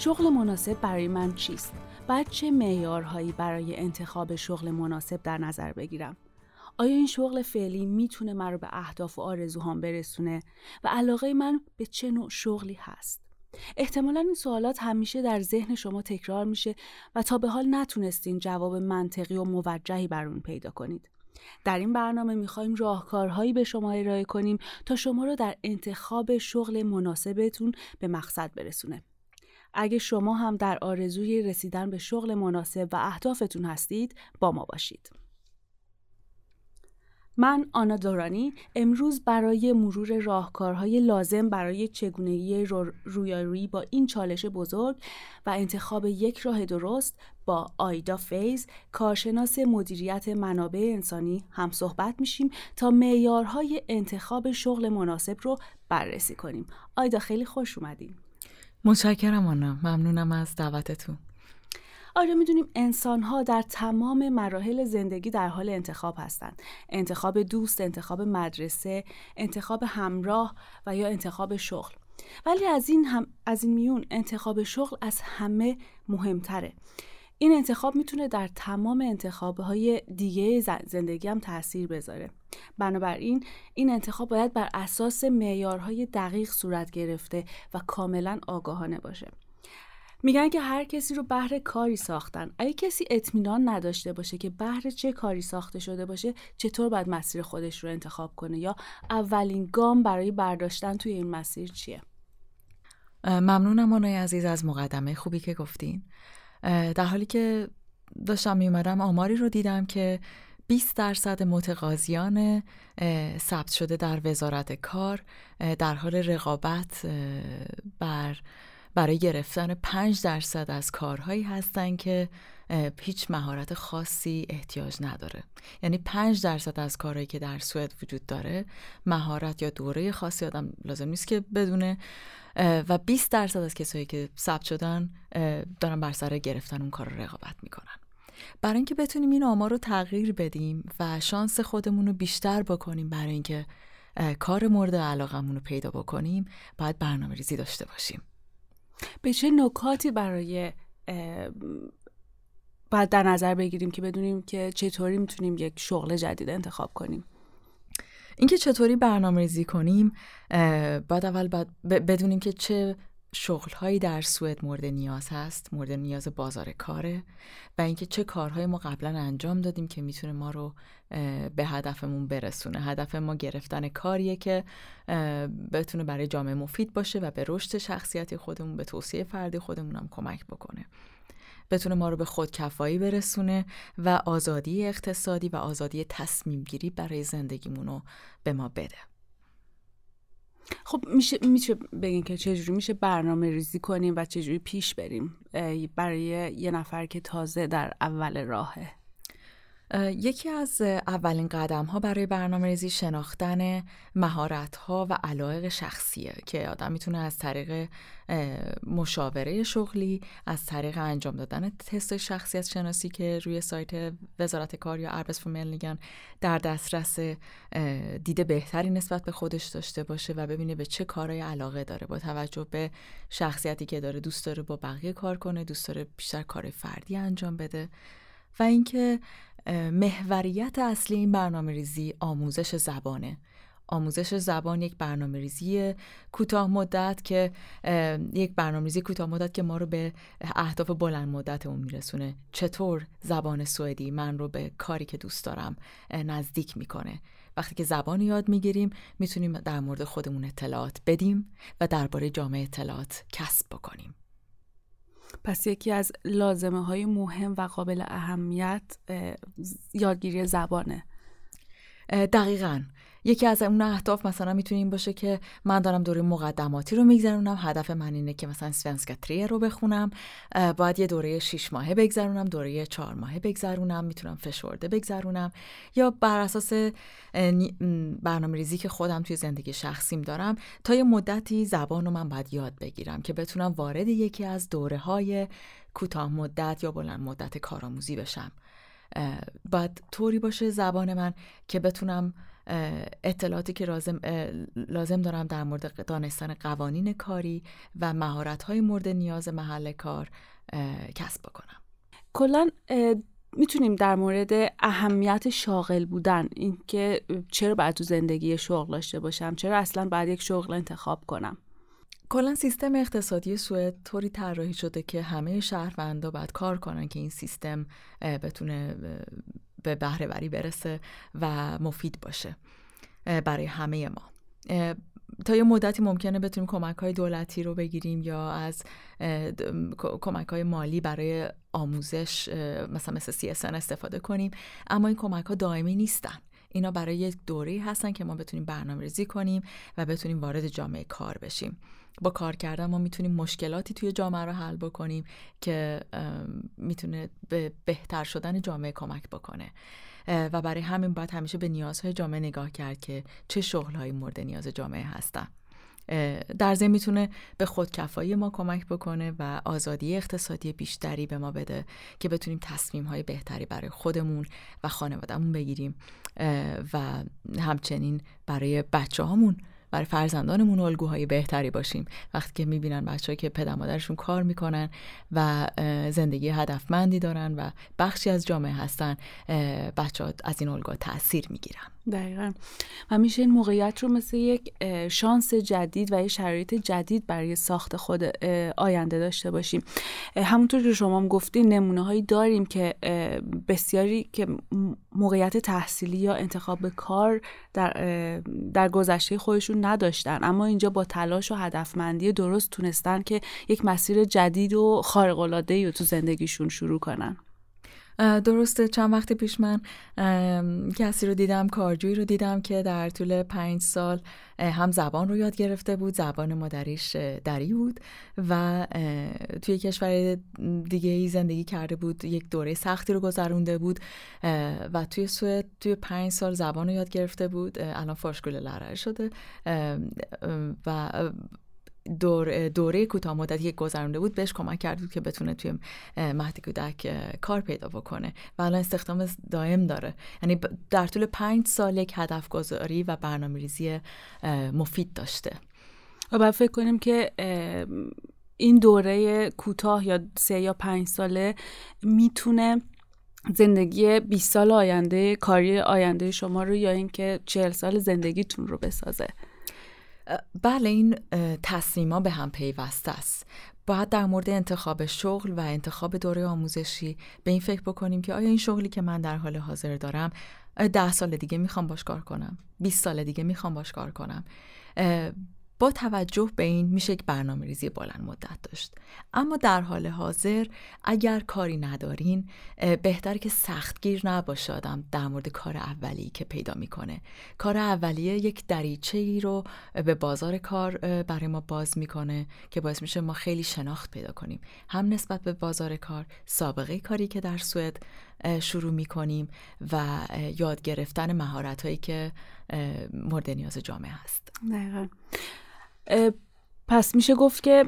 شغل مناسب برای من چیست؟ باید چه معیارهایی برای انتخاب شغل مناسب در نظر بگیرم؟ آیا این شغل فعلی می‌تونه من رو به اهداف و آرزوهام برسونه و علاقه من به چه نوع شغلی هست؟ احتمالا این سوالات همیشه در ذهن شما تکرار میشه و تا به حال نتونستین جواب منطقی و موجهی بر اون پیدا کنید. در این برنامه می‌خوایم راهکارهایی به شما ارائه کنیم تا شما رو در انتخاب شغل مناسبتون به مقصد برسونه. اگه شما هم در آرزوی رسیدن به شغل مناسب و اهدافتون هستید با ما باشید. من آنا دورانی امروز برای مرور راهکارهای لازم برای چگونگی رویارویی با این چالش بزرگ و انتخاب یک راه درست با آیدا فیز کارشناس مدیریت منابع انسانی هم صحبت میشیم تا معیارهای انتخاب شغل مناسب رو بررسی کنیم. آیدا خیلی خوش اومدیم. متشکرم آنا. ممنونم از دعوتتون. آره می‌دونیم انسان ها در تمام مراحل زندگی در حال انتخاب هستند. انتخاب دوست انتخاب مدرسه انتخاب همراه و یا انتخاب شغل. ولی از این هم از این میون انتخاب شغل از همه مهمتره. این انتخاب می‌تونه در تمام انتخابهای دیگه زندگی هم تاثیر بذاره. بنابراین این انتخاب باید بر اساس معیارهای دقیق صورت گرفته و کاملا آگاهانه باشه. میگن که هر کسی رو بهر کاری ساختن. اگه کسی اطمینان نداشته باشه که بهر چه کاری ساخته شده باشه چطور باید مسیر خودش رو انتخاب کنه یا اولین گام برای برداشتن توی این مسیر چیه؟ ممنونم آنای عزیز از مقدمه خوبی که گفتین. در حالی که داشتم میومدم آماری رو دیدم که 20 درصد متقاضیان ثبت شده در وزارت کار در حال رقابت بر برای گرفتن 5 درصد از کارهایی هستن که هیچ مهارت خاصی احتیاج نداره. یعنی 5 درصد از کارهایی که در سوئد وجود داره مهارت یا دوره خاصی آدم لازم نیست که بدونه و 20 درصد از کسایی که ثبت شدن دارن بر سر گرفتن اون کار رو رقابت می‌کنن. برای اینکه بتونیم این آمار رو تغییر بدیم و شانس خودمون رو بیشتر بکنیم برای اینکه کار مورد علاقمون رو پیدا بکنیم باید برنامه ریزی داشته باشیم. به چه نکاتی برای باید در نظر بگیریم که بدونیم که چطوری می‌تونیم یک شغل جدید انتخاب کنیم. اینکه چطوری برنامه ریزی کنیم باید اول باید بدونیم که چه شغل در سوئد مورد نیاز هست مورد نیاز بازار کاره و اینکه چه کارهایی ما قبلا انجام دادیم که می‌تونه ما رو به هدفمون برسونه. هدف ما گرفتن کاریه که بتونه برای جامعه مفید باشه و به رشد شخصیتی خودمون به توصیه فردی خودمون هم کمک بکنه. بتونه ما رو به خودکفایی برسونه و آزادی اقتصادی و آزادی تصمیم گیری برای زندگیمون رو به ما بده. خب میشه میشه بگین که چجوری میشه برنامه ریزی کنیم و چجوری پیش بریم برای یه نفر که تازه در اول راهه. یکی از اولین قدم ها برای برنامه ریزی شناختن مهارت ها و علایق شخصیه که آدم می‌تونه از طریق مشاوره شغلی از طریق انجام دادن تست شخصیت شناسی که روی سایت وزارت کار یا اربس فوملنگن در دسترس دیده بهتری نسبت به خودش داشته باشه و ببینه به چه کارهای علاقه داره. با توجه به شخصیتی که داره دوست داره با بقیه کار کنه دوست داره بیشتر کار فردی انجام بده. و اینکه محوریت اصلی این برنامه ریزی آموزش زبانه. آموزش زبان یک برنامه ریزی کوتاه مدت که یک برنامه ریزی کوتاه مدت که ما رو به اهداف بلند مدت اون میرسونه. چطور زبان سوئدی من رو به کاری که دوست دارم نزدیک می‌کنه؟ وقتی که زبان یاد می‌گیریم می‌تونیم در مورد خودمون اطلاعات بدیم و درباره جامعه اطلاعات کسب بکنیم. پس یکی از لازمه های مهم و قابل اهمیت یادگیری زبانه. دقیقا. یکی از اون اهداف مثلا می‌تونه این باشه که من دارم دوره مقدماتی رو میگذرونم هدف من اینه که مثلا سوینسکا تریه رو بخونم باید یه دوره شیش ماهه بگذرونم دوره چهار ماهه بگذرونم می‌تونم فشورده بگذرونم. یا بر اساس برنامه ریزی که خودم توی زندگی شخصیم دارم تا یه مدتی زبان رو من باید یاد بگیرم که بتونم وارد یکی از دوره های کوتاه مدت یا بلند مدت کارآموزی بشم. باید طوری باشه زبان من که بتونم اطلاعاتی که لازم, لازم دارم در مورد دانستن قوانین کاری و مهارت‌های مورد نیاز محل کار کسب بکنم. کلا می‌تونیم در مورد اهمیت شاغل بودن اینکه چرا باید تو زندگی شغل داشته باشم چرا اصلا باید یک شغل انتخاب کنم؟ کلا سیستم اقتصادی سوئد طوری طراحی شده که همه شهروندا باید کار کنن که این سیستم بتونه به بهره وری برسه و مفید باشه برای همه ما. تا یه مدتی ممکنه بتونیم کمک های دولتی رو بگیریم یا از کمک های مالی برای آموزش مثلا مثل CSN استفاده کنیم. اما این کمک ها دائمی نیستن. اینا برای یک دوره هستن که ما بتونیم برنامه ریزی کنیم و بتونیم وارد جامعه کار بشیم. با کار کردن ما می‌تونیم مشکلاتی توی جامعه رو حل بکنیم که می‌تونه به بهتر شدن جامعه کمک بکنه. و برای همین باید همیشه به نیازهای جامعه نگاه کرد که چه شغلهایی مورد نیاز جامعه هستن. در ضمن می‌تونه به خودکفایی ما کمک بکنه و آزادی اقتصادی بیشتری به ما بده که بتونیم تصمیم های بهتری برای خودمون و خانوادهمون بگیریم. و همچنین برای بچه هامون برای فرزندانمون الگوهای بهتری باشیم. وقتی که می‌بینن بچه‌ها که پدر مادرشون کار می‌کنن و زندگی هدفمندی دارن و بخشی از جامعه هستن بچه از این الگوها تاثیر می‌گیرن. دقیقا. و میشه این موقعیت رو مثل یک شانس جدید و یه شرایط جدید برای ساخت خود آینده داشته باشیم. همونطور که شما هم گفتین نمونه هایی داریم که بسیاری که موقعیت تحصیلی یا انتخاب کار در, در گذشته خودشون نداشتن. اما اینجا با تلاش و هدفمندی درست تونستن که یک مسیر جدید و خارق العاده رو تو زندگیشون شروع کنن. درسته چند وقت پیش من کسی رو دیدم کارجویی رو دیدم که در طول پنج سال هم زبان رو یاد گرفته بود زبان مادریش دری بود و توی کشور دیگه ای زندگی کرده بود یک دوره سختی رو گذرونده بود و توی سوئد توی پنج سال زبان رو یاد گرفته بود. الان فارشگول لرر شده. و دور دوره کوتاه مدتی که گذرونده بود بهش کمک کرد که بتونه توی مهد کودک کار پیدا بکنه و الان استخدام دائم داره. یعنی در طول پنج سال یک هدف گذاری و برنامه ریزی مفید داشته. و باید فکر کنیم که این دوره کوتاه یا سه یا پنج ساله می‌تونه زندگی 20 سال آینده کاری آینده شما رو یا اینکه 40 سال زندگیتون رو بسازه. بله این تصمیما به هم پیوسته است. باید در مورد انتخاب شغل و انتخاب دوره آموزشی به این فکر بکنیم که آیا این شغلی که من در حال حاضر دارم ده سال دیگه می‌خوام باش کار کنم 20 سال دیگه می‌خوام باش کار کنم. با توجه به این میشه یک برنامه ریزی بلند مدت داشت. اما در حال حاضر اگر کاری ندارین بهتر که سختگیر نباشه آدم در مورد کار اولی که پیدا می‌کنه. کار اولیه یک دریچه ای رو به بازار کار برای ما باز می‌کنه که باعث میشه ما خیلی شناخت پیدا کنیم. هم نسبت به بازار کار سابقه کاری که در سوئد شروع می‌کنیم و یاد گرفتن مهارت هایی که مورد نیاز جامعه هست. پس میشه گفت که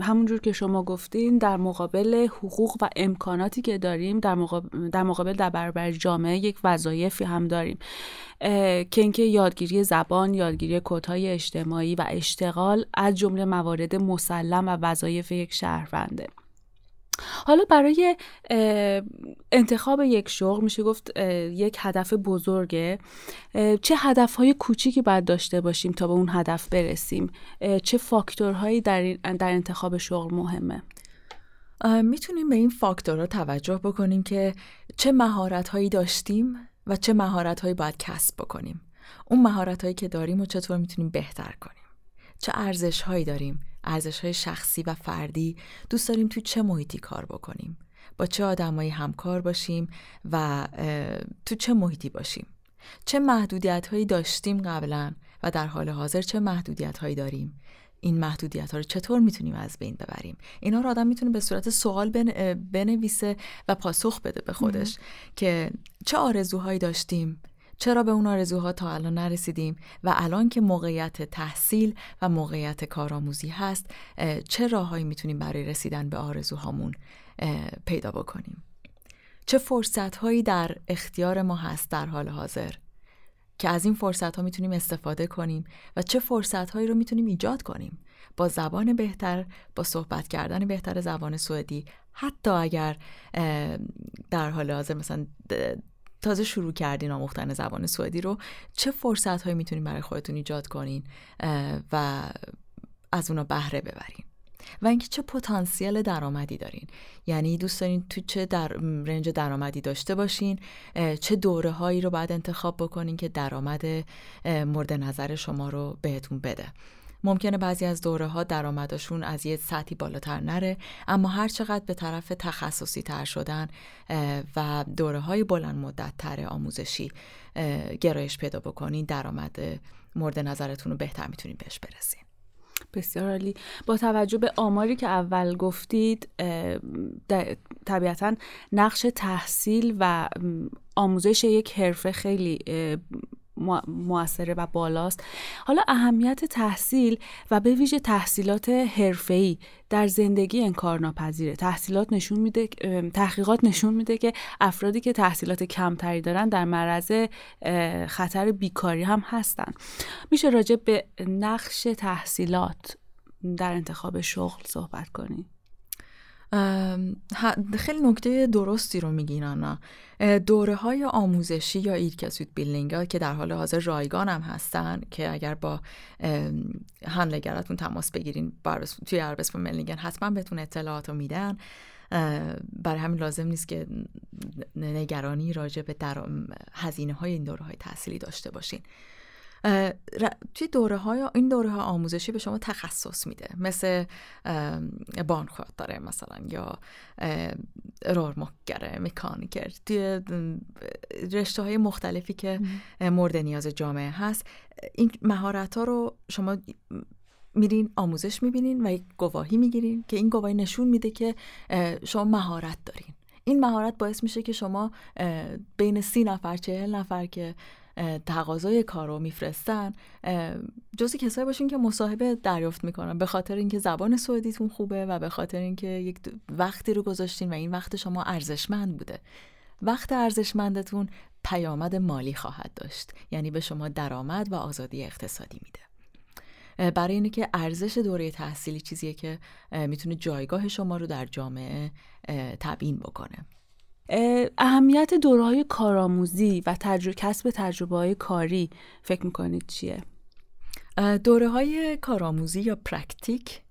همونجور که شما گفتین در مقابل حقوق و امکاناتی که داریم در مقابل در, مقابل در برابر جامعه یک وظایفی هم داریم. که اینکه یادگیری زبان یادگیری کودهای اجتماعی و اشتغال از جمله موارد مسلم و وظایف یک شهرونده. حالا برای انتخاب یک شغل میشه گفت یک هدف بزرگه. چه هدف های کوچیکی باید داشته باشیم تا به اون هدف برسیم؟ چه فاکتورهایی در, در انتخاب شغل مهمه؟ می‌تونیم به این فاکتورها توجه بکنیم که چه مهارت هایی داشتیم و چه مهارت هایی باید کسب بکنیم. اون مهارت هایی که داریم و چطور می‌تونیم بهتر کنیم. چه ارزش هایی داریم؟ ارزش های شخصی و فردی؟ دوست داریم تو چه محیطی کار بکنیم؟ با چه آدمایی همکار باشیم و تو چه محیطی باشیم؟ چه محدودیت هایی داشتیم قبلا و در حال حاضر چه محدودیت هایی داریم؟ این محدودیت ها رو چطور می‌تونیم از بین ببریم؟ اینا رو آدم می‌تونه به صورت سوال بنویسه و پاسخ بده به خودش که چه آرزوهایی داشتیم چرا به اون آرزوها تا الان نرسیدیم و الان که موقعیت تحصیل و موقعیت کارآموزی هست چه راههایی می‌تونیم برای رسیدن به آرزوهامون پیدا بکنیم؟ چه فرصت هایی در اختیار ما هست در حال حاضر که از این فرصت ها می‌تونیم استفاده کنیم و چه فرصت هایی رو می‌تونیم ایجاد کنیم؟ با زبان بهتر با صحبت کردن بهتر زبان سوئدی حتی اگر در حال حاضر مثلا تازه شروع کردین آموختن زبان سوئدی رو. چه فرصت هایی می‌تونین برای خودتون ایجاد کنین و از اونا بهره ببرین؟ و اینکه چه پتانسیل درآمدی دارین؟ یعنی دوست دارین تو چه در رنج درآمدی داشته باشین؟ چه دوره هایی رو باید انتخاب بکنین که درآمد مورد نظر شما رو بهتون بده؟ ممکنه بعضی از دوره ها درآمدشون از یه سطحی بالاتر نره اما هر چقدر به طرف تخصصی تر شدن و دوره های بلند مدت تر آموزشی گرایش پیدا بکنین درآمد مورد نظرتون رو بهتر می‌تونین بهش برسین. بسیار عالی. با توجه به آماری که اول گفتید طبیعتا نقش تحصیل و آموزش یک حرفه خیلی موثره و بالاست. حالا اهمیت تحصیل و به ویژه تحصیلات حرفه‌ای در زندگی انکارناپذیره. تحصیلات نشون میده تحقیقات نشون میده که افرادی که تحصیلات کمتری دارن در معرض خطر بیکاری هم هستن. میشه راجع به نقش تحصیلات در انتخاب شغل صحبت کنیم. خیلی نکته درستی رو میگین آنا دوره های آموزشی یا yrkesutbildning که در حال حاضر رایگان هم هستن که اگر با handläggare تون تماس بگیرین توی Arbetsförmedlingen حتما بهتون اطلاعات رو میدن برای همین لازم نیست که نگرانی راجع به هزینه های این دوره های تحصیلی داشته باشین. توی دوره های این دوره ها آموزشی به شما تخصص میده. مثل بانخواد داره مثلا یا رورمکگره مکانیکر توی رشته های مختلفی که مورد نیاز جامعه هست. این مهارت ها رو شما میرین آموزش می‌بینین و یک گواهی می‌گیرین که این گواهی نشون میده که شما مهارت دارین. این مهارت باعث میشه که شما بین سی نفر چهل نفر که تقاضای کار رو میفرستن. جزی کسایی باشین که مصاحبه دریافت می‌کنن. به خاطر اینکه زبان سوئدیتون خوبه و به خاطر اینکه یک وقتی رو گذاشتین و این وقت شما ارزشمند بوده. وقت ارزشمندتون پیامد مالی خواهد داشت. یعنی به شما درآمد و آزادی اقتصادی میده. برای اینه که ارزش دوره تحصیلی چیزیه که می‌تونه جایگاه شما رو در جامعه تبیین بکنه. اهمیت دوره های کارآموزی و تجربه کسب تجربه های کاری فکر می‌کنید چیه؟ دوره های کارآموزی یا پرکتیک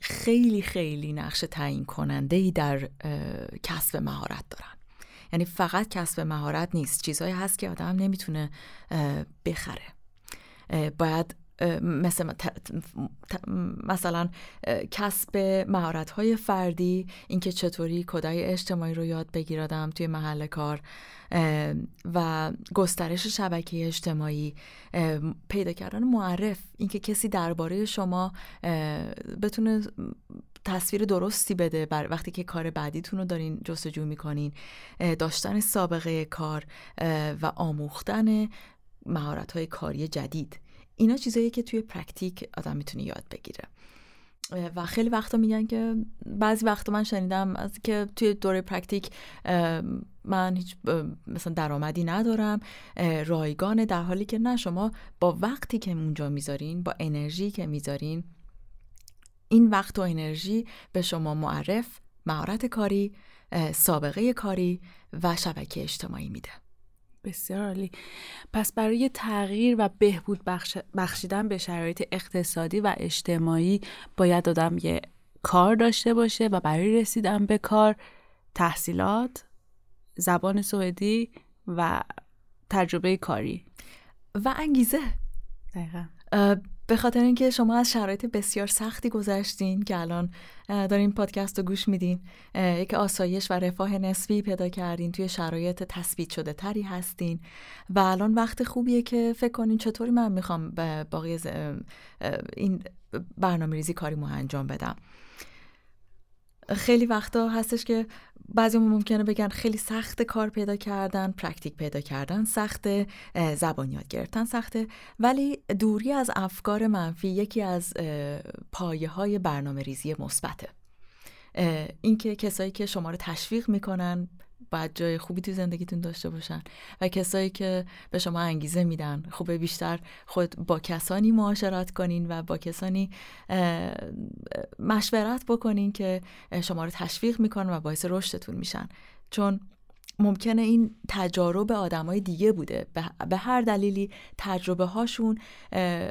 خیلی خیلی نقش تعیین کننده ای در کسب مهارت دارن. یعنی فقط کسب مهارت نیست. چیزهایی هست که آدم نمی‌تونه بخره. باید مثل مثلا کسب مهارت های فردی اینکه چطوری کدای اجتماعی رو یاد بگیردم توی محل کار و گسترش شبکه اجتماعی پیدا کردن معرف اینکه کسی درباره شما بتونه تصویر درستی بده بر وقتی که کار بعدیتون رو دارین جستجو می‌کنین داشتن سابقه کار و آموختن مهارت های کاری جدید. اینا چیزایی که توی praktik آدم می‌تونه یاد بگیره. و خیلی وقتا میگن که بعضی وقتا من شنیدم از که توی دوره praktik من هیچ مثلا درآمدی ندارم رایگانه در حالی که نه شما با وقتی که اونجا می‌ذارین با انرژی که می‌ذارین این وقت و انرژی به شما معرف مهارت کاری سابقه کاری و شبکه اجتماعی میده. بسیار عالی. پس برای تغییر و بهبود بخشیدن به شرایط اقتصادی و اجتماعی باید آدم یه کار داشته باشه و برای رسیدن به کار تحصیلات زبان سوئدی و تجربه کاری. و انگیزه. دقیقا. به خاطر اینکه شما از شرایط بسیار سختی گذشتین که الان دارین پادکست رو گوش میدین یک آسایش و رفاه نسبی پیدا کردین توی شرایط تثبیت شده تری هستین و الان وقت خوبیه که فکر کنین چطوری من می‌خوام باقی این برنامه ریزی کاری انجام بدم. خیلی وقتا هستش که بعضی ممکنه بگن خیلی سخت کار پیدا کردن پرکتیک پیدا کردن سخت زبان یاد گرفتن سخته ولی دوری از افکار منفی یکی از پایه های برنامه ریزی مثبته اینکه کسایی که شما رو تشویق می‌کنن باید جای خوبی تو زندگیتون داشته باشن و کسایی که به شما انگیزه میدن. خوبه بیشتر خود با کسانی معاشرت کنین و با کسانی مشورت بکنین که شما رو تشویق می‌کنن و باعث رشدتون میشن. چون ممکنه این تجارب آدمای دیگه بوده. به هر دلیلی تجربه هاشون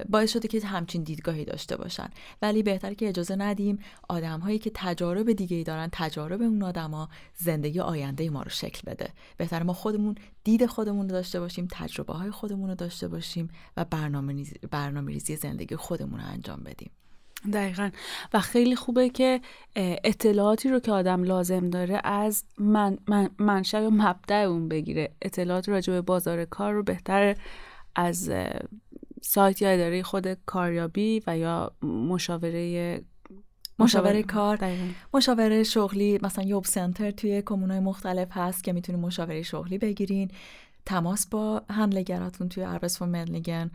باعث شده که همچین دیدگاهی داشته باشن. ولی بهتر که اجازه ندیم آدم هایی که تجارب دیگه ای دارن تجارب اون آدما زندگی آینده ما رو شکل بده. بهتر ما خودمون دید خودمون رو داشته باشیم تجربه های خودمون رو داشته باشیم و برنامه ریزی زندگی خودمون رو انجام بدیم. دقیقا. و خیلی خوبه که اطلاعاتی رو که آدم لازم داره از من, من منشأ و مبدع اون بگیره. اطلاعات راجع به بازار کار رو بهتر از سایت یا اداره خود کاریابی و یا مشاوره مشاوره کار. مشاوره شغلی مثلا یوب سنتر توی کمونای مختلف هست که می‌تونید مشاوره شغلی بگیرین. تماس با هندلگراتون توی اربس مدلیگن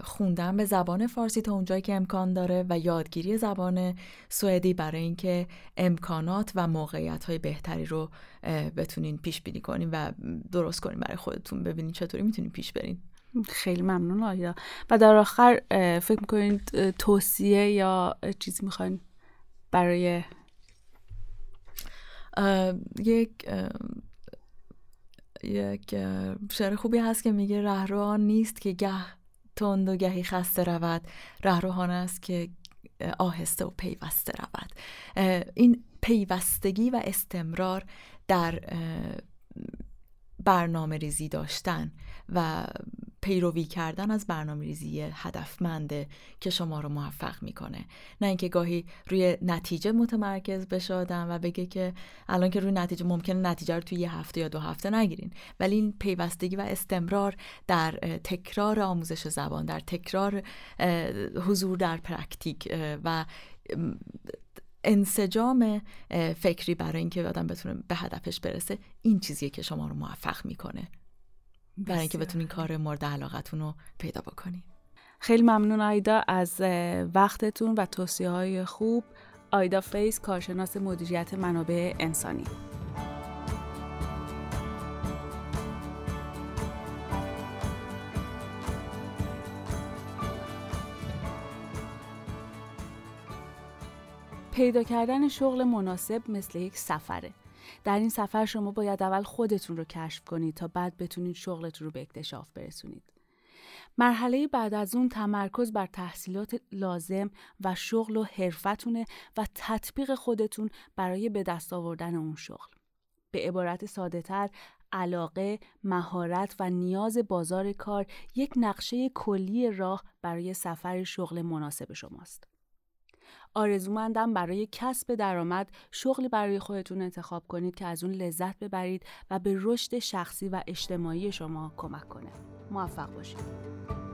خوندن به زبان فارسی تا اونجایی که امکان داره و یادگیری زبان سوئدی برای اینکه امکانات و موقعیت های بهتری رو بتونین پیش بینی کنین و درست کنین برای خودتون ببینین چطوری می‌تونین پیش برین. خیلی ممنون آیا. و در آخر فکر می‌کنین توصیه یا چیزی می‌خواین برای یک یک شعر خوبی هست که میگه رهروان نیست که گه تند و گهی خسته رود. رهروان است که آهسته و پیوسته رود. این پیوستگی و استمرار در برنامه ریزی داشتن و پیروی کردن از برنامه ریزی هدفمنده که شما رو موفق می‌کنه. نه اینکه گاهی روی نتیجه متمرکز بشه و بگه که الان که روی نتیجه ممکنه نتیجه رو توی یه هفته یا دو هفته نگیرین. ولی این پیوستگی و استمرار در تکرار آموزش زبان در تکرار حضور در praktik و انسجام فکری برای اینکه آدم بتونه به هدفش برسه این چیزیه که شما رو موفق می‌کنه. برای اینکه بتونین کار مورد علاقتون رو پیدا بکنین. خیلی ممنون آیدا از وقتتون و توصیه های خوب. آیدا فیس کارشناس مدیریت منابع انسانی. پیدا کردن شغل مناسب مثل یک سفره. در این سفر شما باید اول خودتون رو کشف کنید تا بعد بتونید شغلتون رو به اکتشاف برسونید. مرحله بعد از اون تمرکز بر تحصیلات لازم و شغل و حرفتونه و تطبیق خودتون برای به دست آوردن اون شغل. به عبارت ساده تر علاقه، مهارت و نیاز بازار کار یک نقشه کلی راه برای سفر شغل مناسب شماست. آرزومندم برای کسب درآمد شغلی برای خودتون انتخاب کنید که از اون لذت ببرید و به رشد شخصی و اجتماعی شما کمک کنه. موفق باشید.